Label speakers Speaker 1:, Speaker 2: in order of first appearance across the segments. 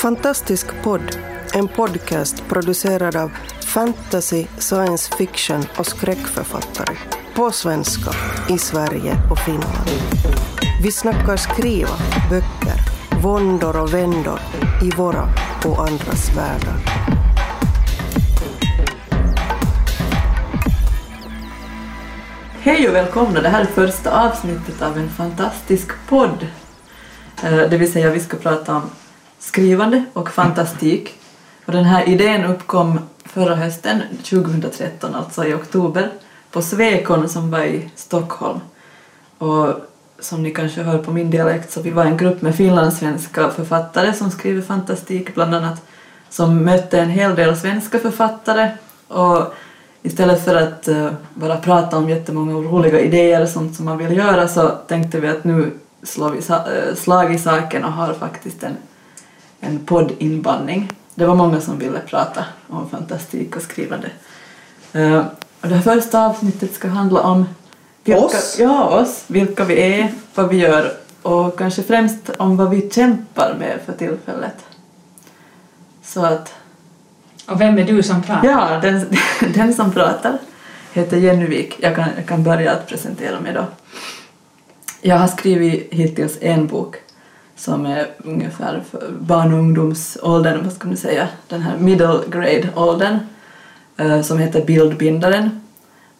Speaker 1: Fantastisk podd, en podcast producerad av fantasy, science fiction och skräckförfattare. På svenska, i Sverige och Finland. Vi snackar skriva, böcker, våndor och vändor i våra och andras världar.
Speaker 2: Hej och välkomna! Det här är första avsnittet av en fantastisk podd. Eh, det vill säga vi ska prata om skrivande och fantastik. Och den här idén uppkom förra hösten, 2013, alltså i oktober, på Svekon som var i Stockholm. Och som ni kanske hör på min dialekt så vi var en grupp med finlandssvenska författare som skriver fantastik bland annat, som mötte en hel del svenska författare och istället för att eh, bara prata om jättemånga roliga idéer och sånt som man vill göra så tänkte vi att nu slår vi sa- eh, slag i saken och har faktiskt en, en poddinbandning. Det var många som ville prata om fantastik och skrivande. Eh, och det här första avsnittet ska handla om vilka,
Speaker 1: Oss?
Speaker 2: Ja, oss. Vilka vi är, vad vi gör och kanske främst om vad vi kämpar med för tillfället. Så att
Speaker 3: Och vem är du som pratar?
Speaker 2: Ja, den, den som pratar heter Jenny Wik. Jag kan, jag kan börja att presentera mig då. Jag har skrivit hittills en bok som är ungefär för barn och ungdomsåldern, vad ska man säga, den här middle grade-åldern eh, som heter Bildbindaren.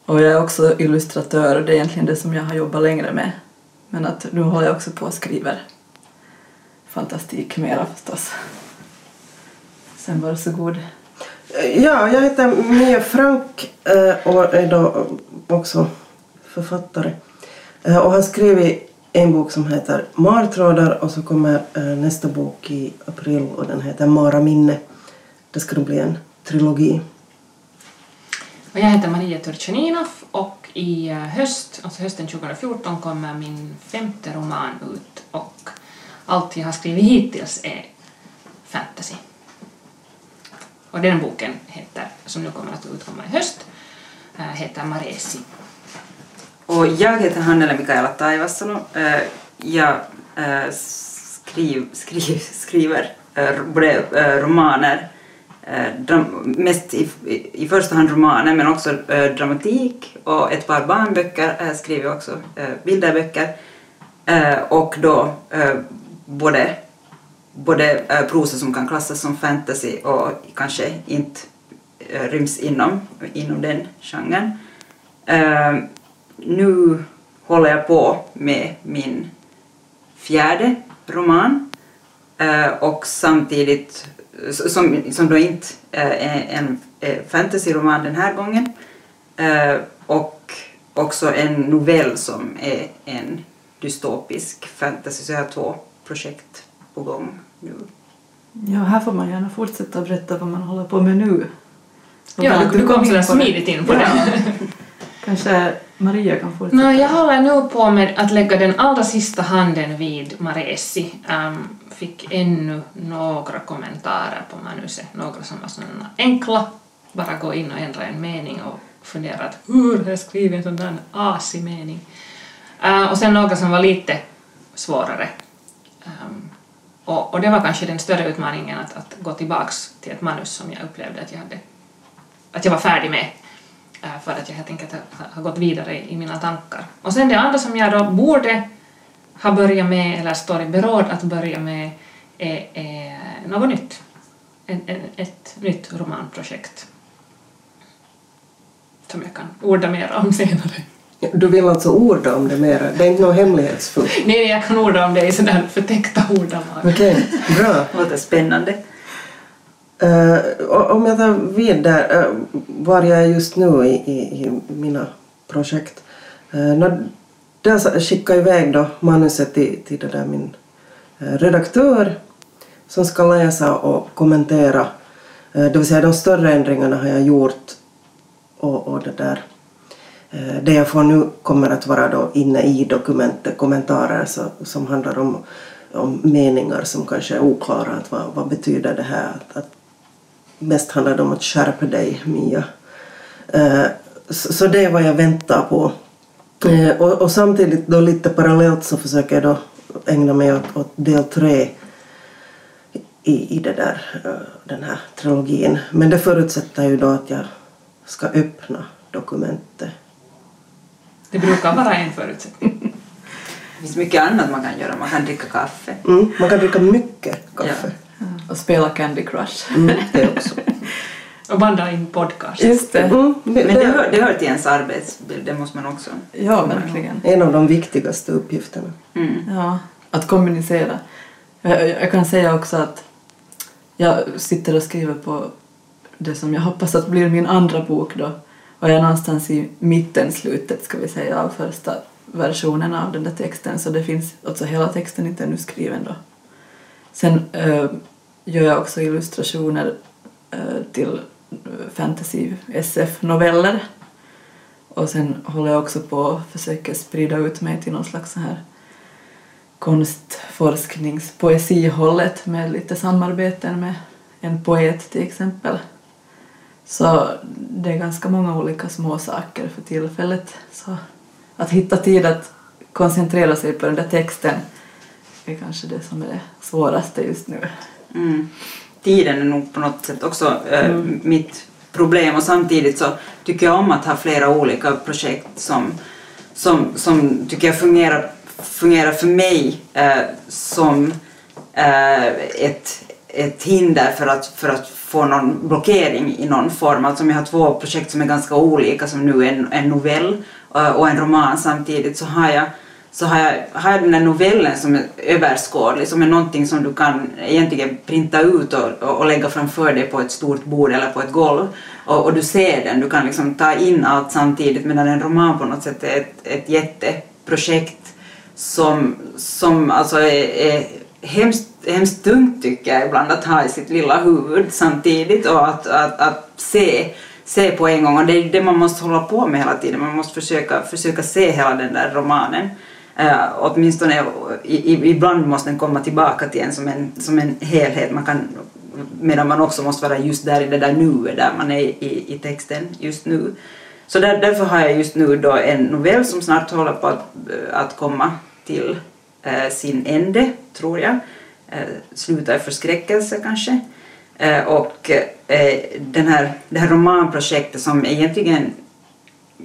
Speaker 2: Och jag är också illustratör och det är egentligen det som jag har jobbat längre med. Men att nu håller jag också på och skriver fantastik mera förstås. Sen varsågod.
Speaker 1: Ja, jag heter Mia Frank eh, och är då också författare. Eh, och har skrivit en bok som heter Martrådar och så kommer eh, nästa bok i april och den heter Mara minne. Det ska då bli en trilogi.
Speaker 3: Och jag heter Maria Turchaninov och i eh, höst, alltså hösten 2014, kommer min femte roman ut och allt jag har skrivit hittills är fantasy. Och den boken heter, som nu kommer att utkomma i höst, eh, heter Maresi.
Speaker 4: Och jag heter Hannele Mikaela Taivasalo. Eh, jag eh, skriv, skriv, skriver eh, romaner, mest i, i första hand romaner men också dramatik och ett par barnböcker. Jag skriver också bilderböcker. Och då både, både prosa som kan klassas som fantasy och kanske inte ryms inom, inom den genren. Nu håller jag på med min fjärde roman eh, och samtidigt, som, som då inte eh, är en eh, fantasyroman den här gången, och också en novell som är en dystopisk fantasy, så jag har två projekt på gång nu.
Speaker 2: Ja, här får man gärna fortsätta berätta vad man håller på med nu. Och
Speaker 3: Ja, du, kom
Speaker 2: in
Speaker 3: sådär
Speaker 2: på det.
Speaker 3: smidigt in på
Speaker 2: Ja.
Speaker 3: det.
Speaker 2: Kanske Maria kan fortsätta.
Speaker 3: No, jag håller nu på med att lägga den allra sista handen vid Maresi. Um, fick ännu några kommentarer på manuset, några som var sådana enkla, bara gå in och ändra en mening och fundera att hur har jag skrivit en sån där asig mening? Uh, och sen några som var lite svårare. Um, och, och det var kanske den större utmaningen att, att gå tillbaks till ett manus som jag upplevde att jag, hade, att jag var färdig med för att jag helt enkelt har, har gått vidare i mina tankar. Och sen det andra som jag då borde ha börjat med, eller står i beråd att börja med, är, är något nytt. En, en, ett nytt romanprojekt som jag kan orda mer om senare.
Speaker 1: Du vill alltså orda om det mera? Det är inte något hemlighetsfullt?
Speaker 3: Nej, jag kan orda om det i sådär förtäckta ordalag.
Speaker 1: Okej, bra.
Speaker 4: Låter spännande.
Speaker 1: Uh, om jag tar vid där, uh, var jag är just nu i, i, i mina projekt. Eh, uh, när där skickade jag iväg då manuset till, till det där min redaktör som ska läsa och kommentera. Det vill säga de större ändringarna har jag gjort och, och det där det jag får nu kommer att vara då inne i dokumentet kommentarer så, som handlar om, om meningar som kanske är oklara. Att vad, vad betyder det här? Att, att mest handlar det om att skärpa dig, Mia. Eh, så, det är vad jag väntar på. Eh, och, samtidigt då lite parallellt så försöker jag då ägna mig åt, åt del tre i, i det där, eh, den här trilogin. Men det förutsätter ju då att jag ska öppna dokumentet.
Speaker 3: Det brukar vara en förutsättning.
Speaker 4: Det finns mycket annat man kan göra. Man kan dricka kaffe.
Speaker 1: Mm, man kan dricka mycket kaffe.
Speaker 2: Och spela Candy Crush.
Speaker 1: Mm, det också.
Speaker 3: Och banda in podcast.
Speaker 2: Just det.
Speaker 1: Mm, det,
Speaker 4: Men det hör, det hör till ens arbetsbild, det måste man också.
Speaker 2: Ja, verkligen.
Speaker 1: en av de viktigaste uppgifterna.
Speaker 4: Mm.
Speaker 2: Ja, att kommunicera. Jag, jag kan säga också att jag sitter och skriver på det som jag hoppas att blir min andra bok då. Och jag är någonstans i mitten, slutet ska vi säga, av första versionen av den där texten. Så det finns, alltså hela texten inte ännu skriven då. Sen äh, gör jag också illustrationer äh, till eh, fantasy SF-noveller. Och sen håller jag också på och försöker sprida ut mig till någon slags så här konstforskningspoesihållet med lite samarbeten med en poet till exempel. Så det är ganska många olika små saker för tillfället. Så att hitta tid att koncentrera sig på den där texten är kanske det som är det svåraste just nu.
Speaker 4: Mm. Tiden är nog på något sätt också eh, mitt problem och samtidigt så tycker jag om att ha flera olika projekt som, som, som tycker jag fungerar, fungerar för mig eh, som eh, ett, ett hinder för att, för att få någon blockering i någon form. Alltså om jag har två projekt som är ganska olika som nu en, en novell och en roman samtidigt så har jag så har jag, har jag den här novellen som är överskådlig, som är någonting som du kan egentligen printa ut och, och, och lägga framför dig på ett stort bord eller på ett golv. Och, och du ser den, du kan liksom ta in allt samtidigt medan en roman på något sätt är ett, ett jätteprojekt som, som alltså är, är hemskt, hemskt tungt tycker jag ibland att ha i sitt lilla huvud samtidigt och att, att, att se se på en gång. Och det är det man måste hålla på med hela tiden, man måste försöka, försöka se hela den där romanen. Uh, åtminstone i, i, ibland måste den komma tillbaka till en som en, som en helhet, man kan, medan man också måste vara just där i det där nuet, där man är i, i texten just nu. Så där, därför har jag just nu då en novell som snart håller på att, eh, att komma till uh, sin ände, tror jag. Uh, sluta i förskräckelse kanske. Uh, och den här, det här romanprojektet som egentligen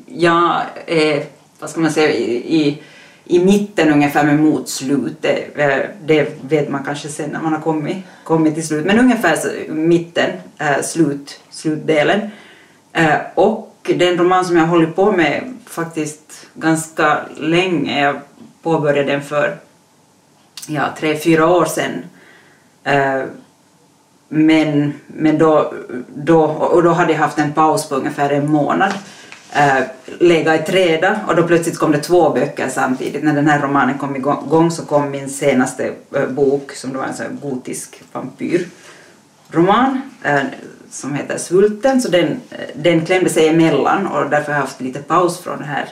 Speaker 4: jag är, vad ska man säga, i, i i mitten ungefär med motslut. Det, eh, det vet man kanske sen när man har kommit, kommit till slut. Men ungefär mitten, eh, slut, slutdelen. Eh, och den roman som jag har hållit på med faktiskt ganska länge. Jag påbörjade den för ja, tre, fyra år sedan. Men men då, då, och då hade jag haft en paus på ungefär en månad Eh, äh, lägga i träda och då plötsligt kom det två böcker samtidigt. När den här romanen kom igång så kom min senaste äh, bok som då var en sån gotisk vampyrroman äh, som heter Svulten så den, den klämde sig emellan och därför har jag haft lite paus från det här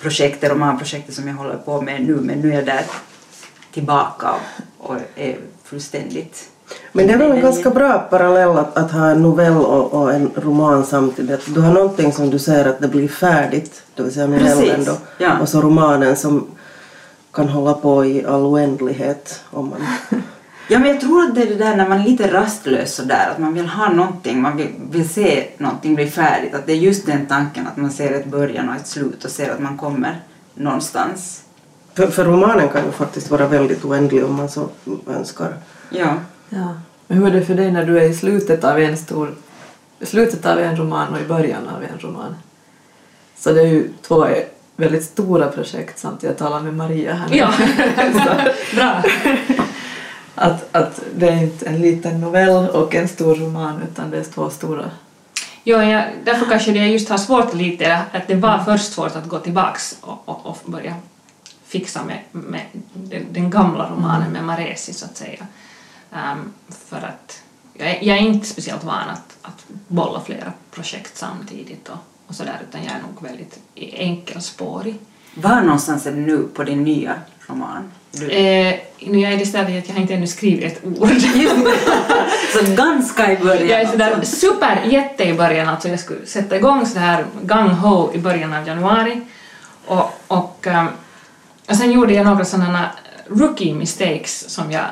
Speaker 4: projektet, romanprojektet som jag håller på med nu men nu är jag där tillbaka och är fullständigt
Speaker 1: men det är väl en ganska bra parallell att, att ha en novell och, och, en roman samtidigt. Du har någonting som du säger att det blir färdigt, det vill säga novellen då,
Speaker 4: ja.
Speaker 1: och så romanen som kan hålla på i all oändlighet om man...
Speaker 4: Ja, men jag tror att det är det där när man är lite rastlös sådär, att man vill ha någonting, man vill, vill se någonting bli färdigt, att det är just den tanken att man ser ett början och ett slut och ser att man kommer någonstans.
Speaker 1: För, för romanen kan ju faktiskt vara väldigt oändlig om man så önskar.
Speaker 4: Ja.
Speaker 2: Ja. Men hur är det för dig när du är i slutet av en stor slutet av en roman och i början av en roman? Så det är ju två väldigt stora projekt samtidigt. Jag talar med Maria här nu.
Speaker 3: Ja, bra.
Speaker 2: Att, att det är inte en liten novell och en stor roman utan det är två stora.
Speaker 3: Jo, ja, därför kanske det just har svårt lite, att det var först svårt att gå tillbaks och, och, och börja fixa med, med den, den gamla romanen med Maresi så att säga. Um, för att jag är, jag är, inte speciellt van att, att bolla flera projekt samtidigt och, och sådär utan jag är nog väldigt enkelspårig.
Speaker 4: Var någonstans är du nu på din nya roman? Du...
Speaker 3: Eh, nu är det stället att jag inte ännu skrivit ett ord.
Speaker 4: så ganska i början?
Speaker 3: Jag är sådär alltså. super jätte i början, alltså jag skulle sätta igång så här gang ho i början av januari och, och, um, och sen gjorde jag några sådana rookie mistakes som jag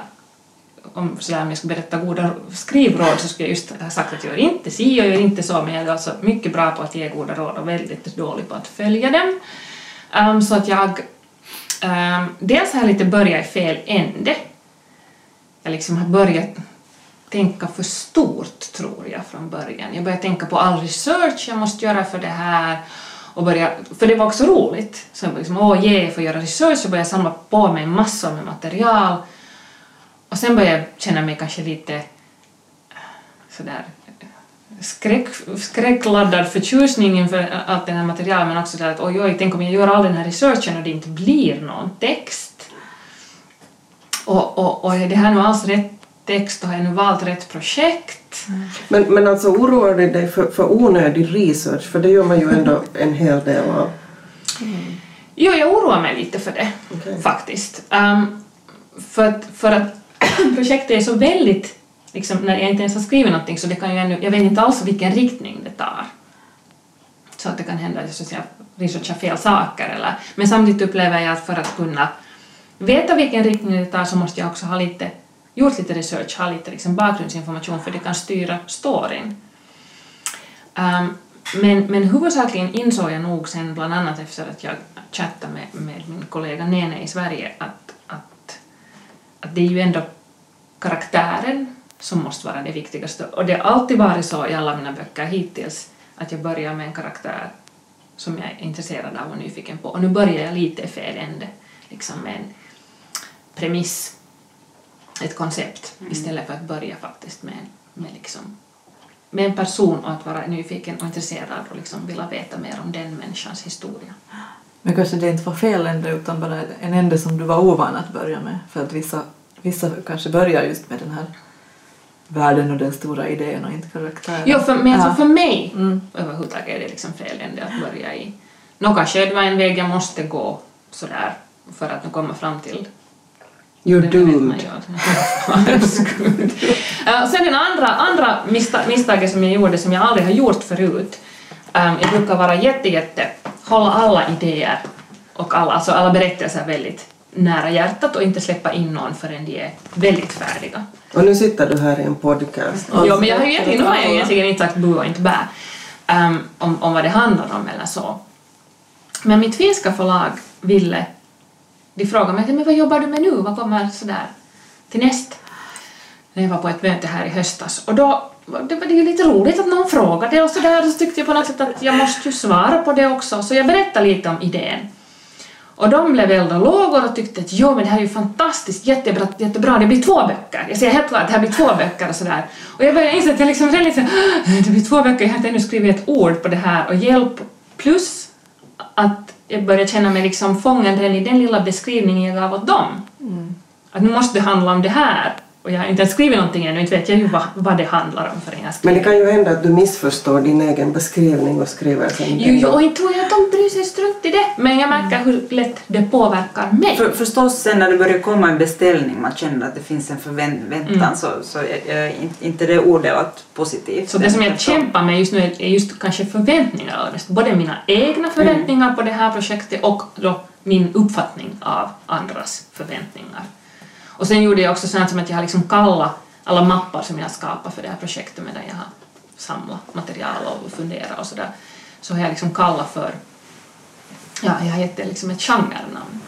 Speaker 3: om, sådär, om jag skulle berätta goda skrivråd så skulle jag just ha sagt att jag gör inte si och gör inte så, men jag är alltså mycket bra på att ge goda råd och väldigt dålig på att följa dem. Um, så att jag um, dels har jag lite börjat i fel ände. Jag liksom har börjat tänka för stort, tror jag, från början. Jag började tänka på all research jag måste göra för det här och börja, för det var också roligt. Så jag liksom, åh yeah, jag får göra research och började samla på mig massor med material. Och sen började jag känna mig kanske lite eh, sådär skräck, skräckladdad förtjusning inför allt det här materialet men också där att oj, oj, tänk om jag gör all den här researchen och det inte blir någon text. Och, och, och är det här nu alls rätt text och har jag nu valt rätt projekt?
Speaker 1: Men, men alltså oroar det dig för, för onödig research? För det gör man ju ändå en hel del av.
Speaker 3: Jo, jag oroar mig lite för det
Speaker 1: Okej.
Speaker 3: faktiskt. Um, för, att, för att projektet är så väldigt, liksom, när jag inte ens har skrivit någonting så det kan ju ännu, jag vet inte alls vilken riktning det tar. Så att det kan hända att jag researchar fel saker. Eller, men samtidigt upplever jag att för att kunna veta vilken riktning det tar så måste jag också ha lite, gjort lite research, ha lite liksom bakgrundsinformation för det kan styra storyn. Um, men, men huvudsakligen insåg jag nog sen bland annat efter att jag chattade med, med min kollega Nene i Sverige att, att, att det är ju ändå karaktären som måste vara det viktigaste. Och det har alltid varit så i alla mina böcker hittills att jag börjar med en karaktär som jag är intresserad av och nyfiken på. Och nu börjar jag lite i fel ände, liksom med en premiss, ett koncept, istället för att börja faktiskt med, med, liksom, med en person och att vara nyfiken och intresserad och liksom vilja veta mer om den människans historia.
Speaker 2: Men kanske det inte var fel ände utan bara en ände som du var ovan att börja med. För att vissa, vissa kanske börjar just med den här världen och den stora idén och inte karaktären.
Speaker 3: Jo, för, men alltså
Speaker 2: Ja.
Speaker 3: för mig
Speaker 2: Mm.
Speaker 3: överhuvudtaget är det liksom fel ände att börja i. Nå kanske det var en väg jag måste gå sådär för att nu komma fram till
Speaker 1: You're
Speaker 3: det vet man
Speaker 1: doomed.
Speaker 3: Eh, Sen den andra, andra missta, misstaget som jag gjorde som jag aldrig har gjort förut. Um, jag brukar vara jätte, jätte, hålla alla idéer och alla, alltså alla berättelser väldigt nära hjärtat och inte släppa in någon förrän de är väldigt färdiga.
Speaker 1: Och nu sitter du här i en podcast.
Speaker 3: Ja, men jag har ju egentligen, nu har jag ju egentligen inte sagt bu och inte bä um, om, om vad det handlar om eller så. Men mitt finska förlag ville, de frågade mig men vad jobbar du med nu, vad kommer sådär till näst? När jag var på ett möte här i höstas och då det var det ju lite roligt att någon frågade och sådär och så tyckte jag på något sätt att jag måste ju svara på det också så jag berättade lite om idén. Och de blev elda lågor och tyckte att jo men det här är ju fantastiskt, jättebra, jättebra, det blir två böcker. Jag ser helt klart att det här blir två böcker och sådär. Och jag började inse att jag liksom redan liksom, det blir två böcker, jag har inte ännu skrivit ett ord på det här och hjälp. Plus att jag började känna mig liksom fången redan i den lilla beskrivningen jag gav åt dem. Att nu måste det handla om det här. Och jag har inte ens skrivit någonting ännu, inte vet jag ju vad, vad det handlar om förrän jag
Speaker 1: Men
Speaker 3: skriver.
Speaker 1: det kan ju hända att du missförstår din egen beskrivning och skriver sen
Speaker 3: Jo, jo, och inte tror jag att de bryr sig strunt i det, men jag märker hur lätt det påverkar mig.
Speaker 4: För, förstås sen när det börjar komma en beställning, man känner att det finns en förväntan
Speaker 3: Mm.
Speaker 4: så, så är, är inte- inte det odelat positivt.
Speaker 3: Så det som jag kämpar med just nu är just kanske förväntningar. Både mina egna förväntningar på det här projektet och då min uppfattning av andras förväntningar. Och sen gjorde jag också sånt som att jag har liksom kallat alla mappar som jag har skapat för det här projektet medan jag har samlat material och funderat och sådär. Så har jag liksom kallat för, ja, jag har gett det liksom ett genrenamn,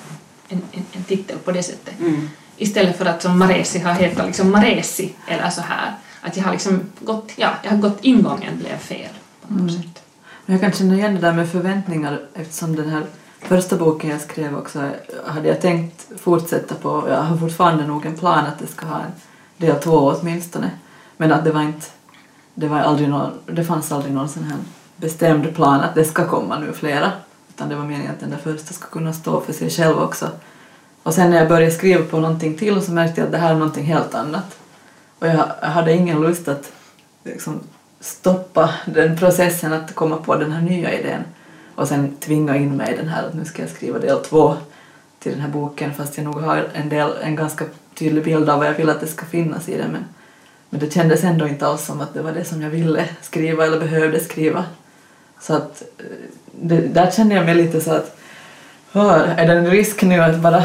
Speaker 3: en, en, en titel på det sättet.
Speaker 4: Mm.
Speaker 3: Istället för att som Maresi har hetat liksom Maresi eller så här. Att jag har liksom gått, ja, jag har gått ingången blev fel på något sätt.
Speaker 2: Men jag kan känna igen det där med förväntningar eftersom den här första boken jag skrev också hade jag tänkt fortsätta på. Jag har fortfarande nog en plan att det ska ha en del två åtminstone. Men att det var inte, det var aldrig någon, det fanns aldrig någon sån här bestämd plan att det ska komma nu flera. Utan det var meningen att den där första ska kunna stå för sig själv också. Och sen när jag började skriva på någonting till så märkte jag att det här är någonting helt annat. Och jag hade ingen lust att liksom stoppa den processen att komma på den här nya idén och sen tvinga in mig i den här att nu ska jag skriva del två till den här boken fast jag nog har en, del, en ganska tydlig bild av vad jag vill att det ska finnas i den men, men det kändes ändå inte alls som att det var det som jag ville skriva eller behövde skriva. Så att eh, det, där kände jag mig lite så att hör, är det en risk nu att bara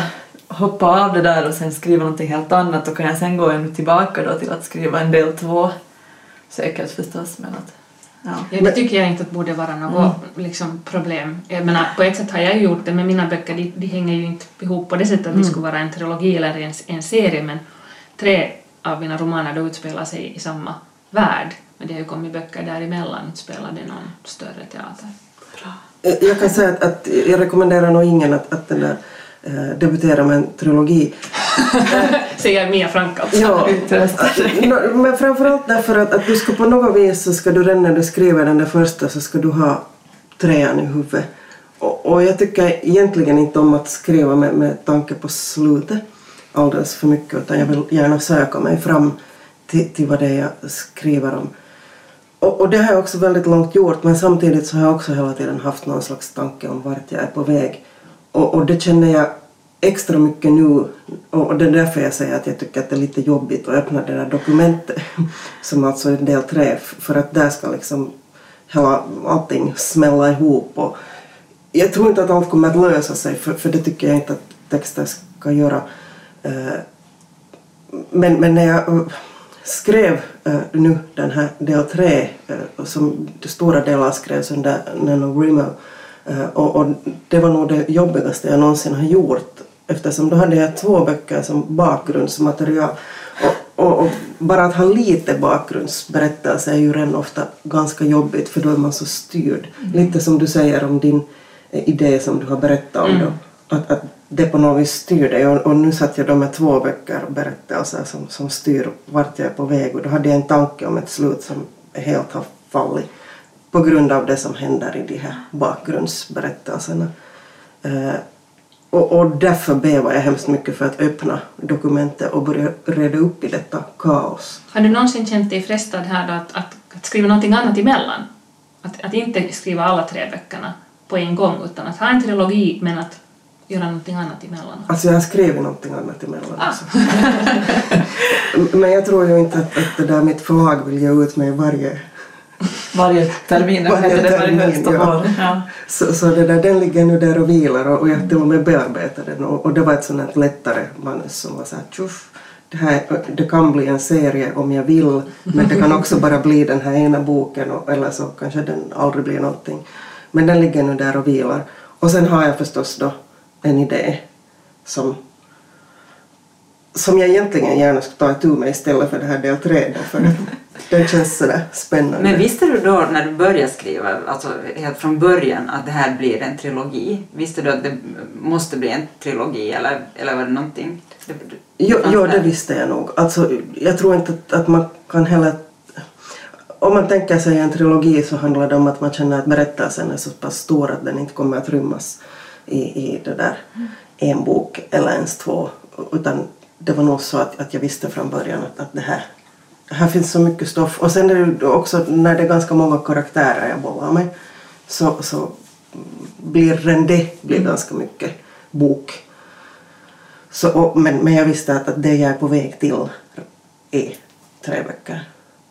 Speaker 2: hoppa av det där och sen skriva någonting helt annat och kan jag sen gå tillbaka då till att skriva en del två. Säkert förstås men att ja.
Speaker 3: Ja, det tycker jag inte att borde vara något liksom, problem. Jag menar, på ett sätt har jag gjort det med mina böcker, de, de hänger ju inte ihop på det sättet att de skulle vara en trilogi eller en, en serie, men tre av mina romaner då utspelar sig i samma värld. Men det har ju kommit böcker däremellan, spelade någon större teater.
Speaker 1: Eh, Jag kan säga att, att jag rekommenderar nog ingen att, att den där, eh, debutera med en trilogi.
Speaker 3: Säger Mia Frank alltså.
Speaker 1: Ja, men framförallt därför att, att du ska på något vis så ska du redan när du skriver den där första så ska du ha trean i huvudet. Och, och jag tycker egentligen inte om att skriva med, med tanke på slutet alldeles för mycket utan jag vill gärna söka mig fram till, till vad det är jag skriver om. Och, och det har jag också väldigt långt gjort men samtidigt så har jag också hela tiden haft någon slags tanke om vart jag är på väg. Och, och det känner jag extra mycket nu. Och och det är därför jag säger att jag tycker att det är lite jobbigt att öppna det där dokumentet som alltså är del tre för att där ska liksom hela allting smälla ihop. Och jag tror inte att allt kommer att lösa sig för, för det tycker jag inte att texter ska göra. Eh, men, men när jag eh, skrev eh, nu den här del tre som stora delar skrevs under Nano Remo och, och det var nog det jobbigaste jag någonsin har gjort eftersom då hade jag två böcker som bakgrundsmaterial. Och, och, och bara att ha lite bakgrundsberättelse är ju redan ofta ganska jobbigt för då är man så styrd. Lite som du säger om din eh, idé som du har berättat om då. Att, att det på något vis styr dig. Och, och nu satt jag då med två böcker och berättelser som, som styr vart jag är på väg. Och då hade jag en tanke om ett slut som helt har fallit på grund av det som händer i de här bakgrundsberättelserna. Eh, och, och därför bävar jag hemskt mycket för att öppna dokumentet och börja reda upp i detta kaos.
Speaker 3: Har du någonsin känt dig frestad här då att, att, att skriva någonting annat emellan? Att, att inte skriva alla tre böckerna på en gång utan att ha en trilogi men att göra någonting annat emellan?
Speaker 1: Alltså jag har skrivit någonting annat emellan
Speaker 3: Ah.
Speaker 1: Men jag tror ju inte att, att det där mitt förlag vill ge ut mig varje
Speaker 2: Varje termin,
Speaker 1: Varje
Speaker 2: det varje
Speaker 1: termin,
Speaker 2: höst och
Speaker 1: ja.
Speaker 2: Ja.
Speaker 1: Så, så det där, den ligger nu där och vilar och, och jag till och med bearbetar den och, och det var ett sånt lättare manus som var så här tjoff. Det, här, det kan bli en serie om jag vill men det kan också bara bli den här ena boken och, eller så kanske den aldrig blir någonting. Men den ligger nu där och vilar. Och sen har jag förstås då en idé som som jag egentligen gärna skulle ta itu med istället för det här del 3 då, för att den känns sådär spännande.
Speaker 4: Men visste du då när du började skriva, alltså helt från början, att det här blir en trilogi? Visste du att det måste bli en trilogi eller, eller var det någonting? Det,
Speaker 1: Jo, jo, det visste jag nog. Alltså, jag tror inte att, att man kan heller... Om man tänker sig en trilogi så handlar det om att man känner att berättelsen är så pass stor att den inte kommer att rymmas i, i det där en bok eller ens två. Utan det var nog så att, att jag visste från början att, att det här, här finns så mycket stoff. Och sen är det också när det är ganska många karaktärer jag bollar med så, så blir redan det blir ganska mycket bok. Så, och, men, men jag visste att, att det jag är på väg till är tre böcker.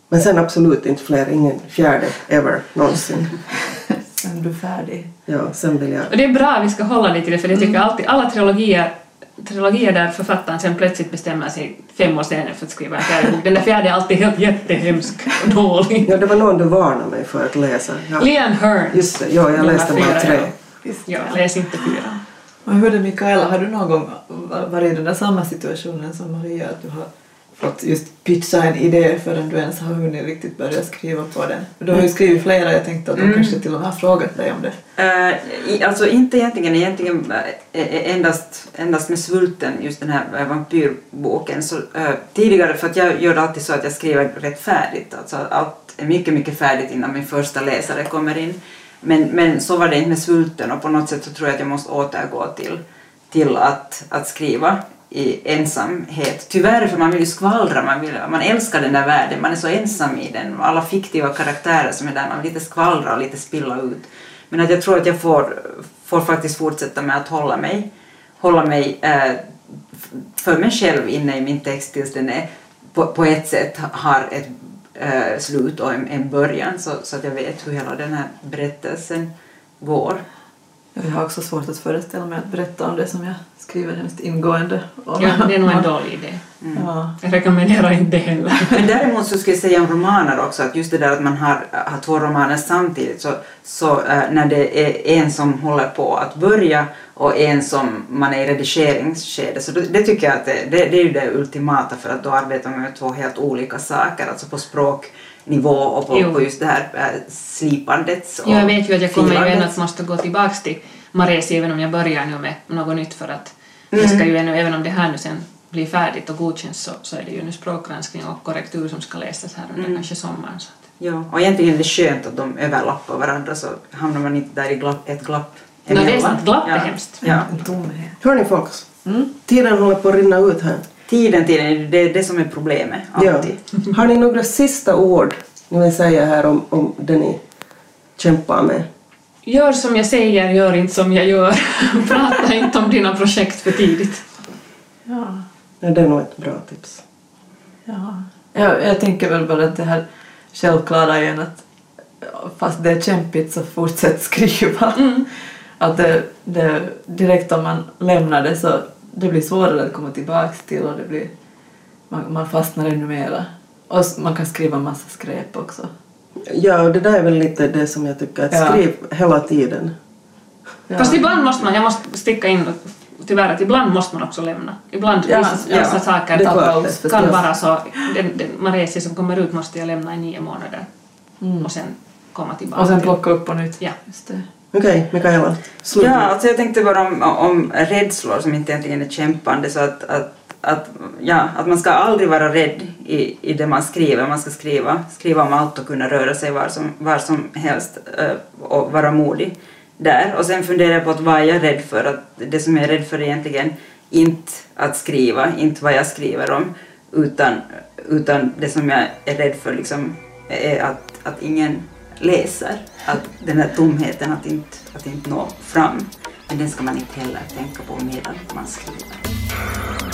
Speaker 1: Men sen absolut inte fler, ingen fjärde ever någonsin.
Speaker 2: Sen är du färdig.
Speaker 1: Ja, sen vill jag...
Speaker 3: Och det är bra, vi ska hålla lite i det, för jag tycker alltid, alla trilogier, trilogier där författaren sen plötsligt bestämmer sig fem år senare för att skriva en fjärde bok, den där fjärde är alltid helt jättehemsk och dålig.
Speaker 1: Ja, det var någon du varnade mig för att läsa. Ja.
Speaker 3: Leon Hearns.
Speaker 1: Just det, ja, jag
Speaker 3: Nummer
Speaker 1: läste bara tre.
Speaker 3: Ja, ja läs inte fyra.
Speaker 2: Och hur är det Mikaela, har du någon gång varit i den där samma situationen som Maria, att du har fått just pitcha en idé förrän du ens har hunnit riktigt börja skriva på den? För Du har ju skrivit flera, jag tänkte att de
Speaker 4: Mm.
Speaker 2: kanske till och med har frågat dig om det.
Speaker 4: I- alltså inte egentligen, egentligen eh, eh, endast, endast med Svulten, just den här vampyrboken. Så, eh, tidigare, för att jag gör alltid så att jag skriver rätt färdigt, alltså allt är mycket, mycket färdigt innan min första läsare kommer in. Men, men så var det inte med Svulten och på något sätt så tror jag att jag måste återgå till, till att, att skriva i ensamhet. Tyvärr, för man vill ju skvallra, man, vill, man älskar den där världen, man är så ensam i den. Alla fiktiva karaktärer som är där, man vill lite skvallra och lite spilla ut. Men att jag tror att jag får, får faktiskt fortsätta med att hålla mig, hålla mig eh, för mig själv inne i min text tills den är på, på ett sätt har ett eh, slut och en, en början så, så att jag vet hur hela den här berättelsen går.
Speaker 2: Jag har också svårt att föreställa mig att berätta om det som jag skriver hemskt ingående om.
Speaker 3: Ja, det är nog en dålig idé.
Speaker 2: Ja.
Speaker 3: Jag rekommenderar inte heller.
Speaker 4: Men däremot så skulle jag säga om romaner också att just det där att man har, har två romaner samtidigt så, så eh, när det är en som håller på att börja och en som man är i redigeringsskede så det, det tycker jag att det, det, det är ju det ultimata för att då arbetar man med två helt olika saker, alltså på språknivå och på, på just det här äh, slipandet och
Speaker 3: Ja, jag vet ju att jag kommer ju ännu att måste gå tillbaks till Maresi även om jag börjar nu med något nytt för att jag ska ju ännu, även om det här nu sen blir färdigt och godkänns så, så är det ju nu språkgranskning och korrektur som ska läsas här under kanske sommaren. Så att.
Speaker 4: Ja, och egentligen är det skönt att de överlappar varandra så hamnar man inte där i glapp, ett glapp
Speaker 3: No, det är sant, glapp är
Speaker 4: ja.
Speaker 3: hemskt.
Speaker 4: Ja.
Speaker 2: En tomhet.
Speaker 1: Hörni folks,
Speaker 2: Mm.
Speaker 1: tiden håller på att rinna ut här.
Speaker 4: Tiden, tiden, det är det som är problemet.
Speaker 1: Ja.
Speaker 4: Alltid.
Speaker 1: Har ni några sista ord ni vill säga här om, om det ni kämpar med?
Speaker 3: Gör som jag säger, gör inte som jag gör. Prata inte om dina projekt för tidigt.
Speaker 2: Ja.
Speaker 1: Ja, det är nog ett bra tips.
Speaker 2: Ja. Jag, jag tänker väl bara att det här självklara igen att fast det är kämpigt så fortsätt skriva. Att det, det, direkt om man lämnar det så det blir svårare att komma tillbaks till och det blir, man, man fastnar ännu mera. Och man kan skriva massa skräp också.
Speaker 1: Ja, och det där är väl lite det som jag tycker, att
Speaker 2: Ja.
Speaker 1: skriv hela tiden.
Speaker 2: Ja.
Speaker 3: Fast ibland måste man, jag måste sticka in tyvärr att ibland måste man också lämna. Ibland
Speaker 2: Ja,
Speaker 3: vissa,
Speaker 2: ja.
Speaker 3: saker
Speaker 1: Det klart
Speaker 3: kan vara så. Den, den Maresi som kommer ut måste jag lämna i nio månader
Speaker 2: Mm.
Speaker 3: och sen komma tillbaka.
Speaker 2: Och sen plocka upp på nytt.
Speaker 3: Ja.
Speaker 2: Just det.
Speaker 1: Okej, Mikaela. Slut.
Speaker 4: Ja, alltså jag tänkte bara om, om rädslor som inte egentligen är kämpande så att, att, att, ja, att man ska aldrig vara rädd i, i det man skriver. Man ska skriva, skriva om allt och kunna röra sig var som, var som helst eh, och vara modig där. Och sen funderar jag på att vad är jag rädd för? Att det som jag är rädd för är egentligen inte att skriva, inte vad jag skriver om, utan, utan det som jag är rädd för liksom är att, att ingen läser. Att den här tomheten att inte, att inte nå fram. Men den ska man inte heller tänka på medan man skriver.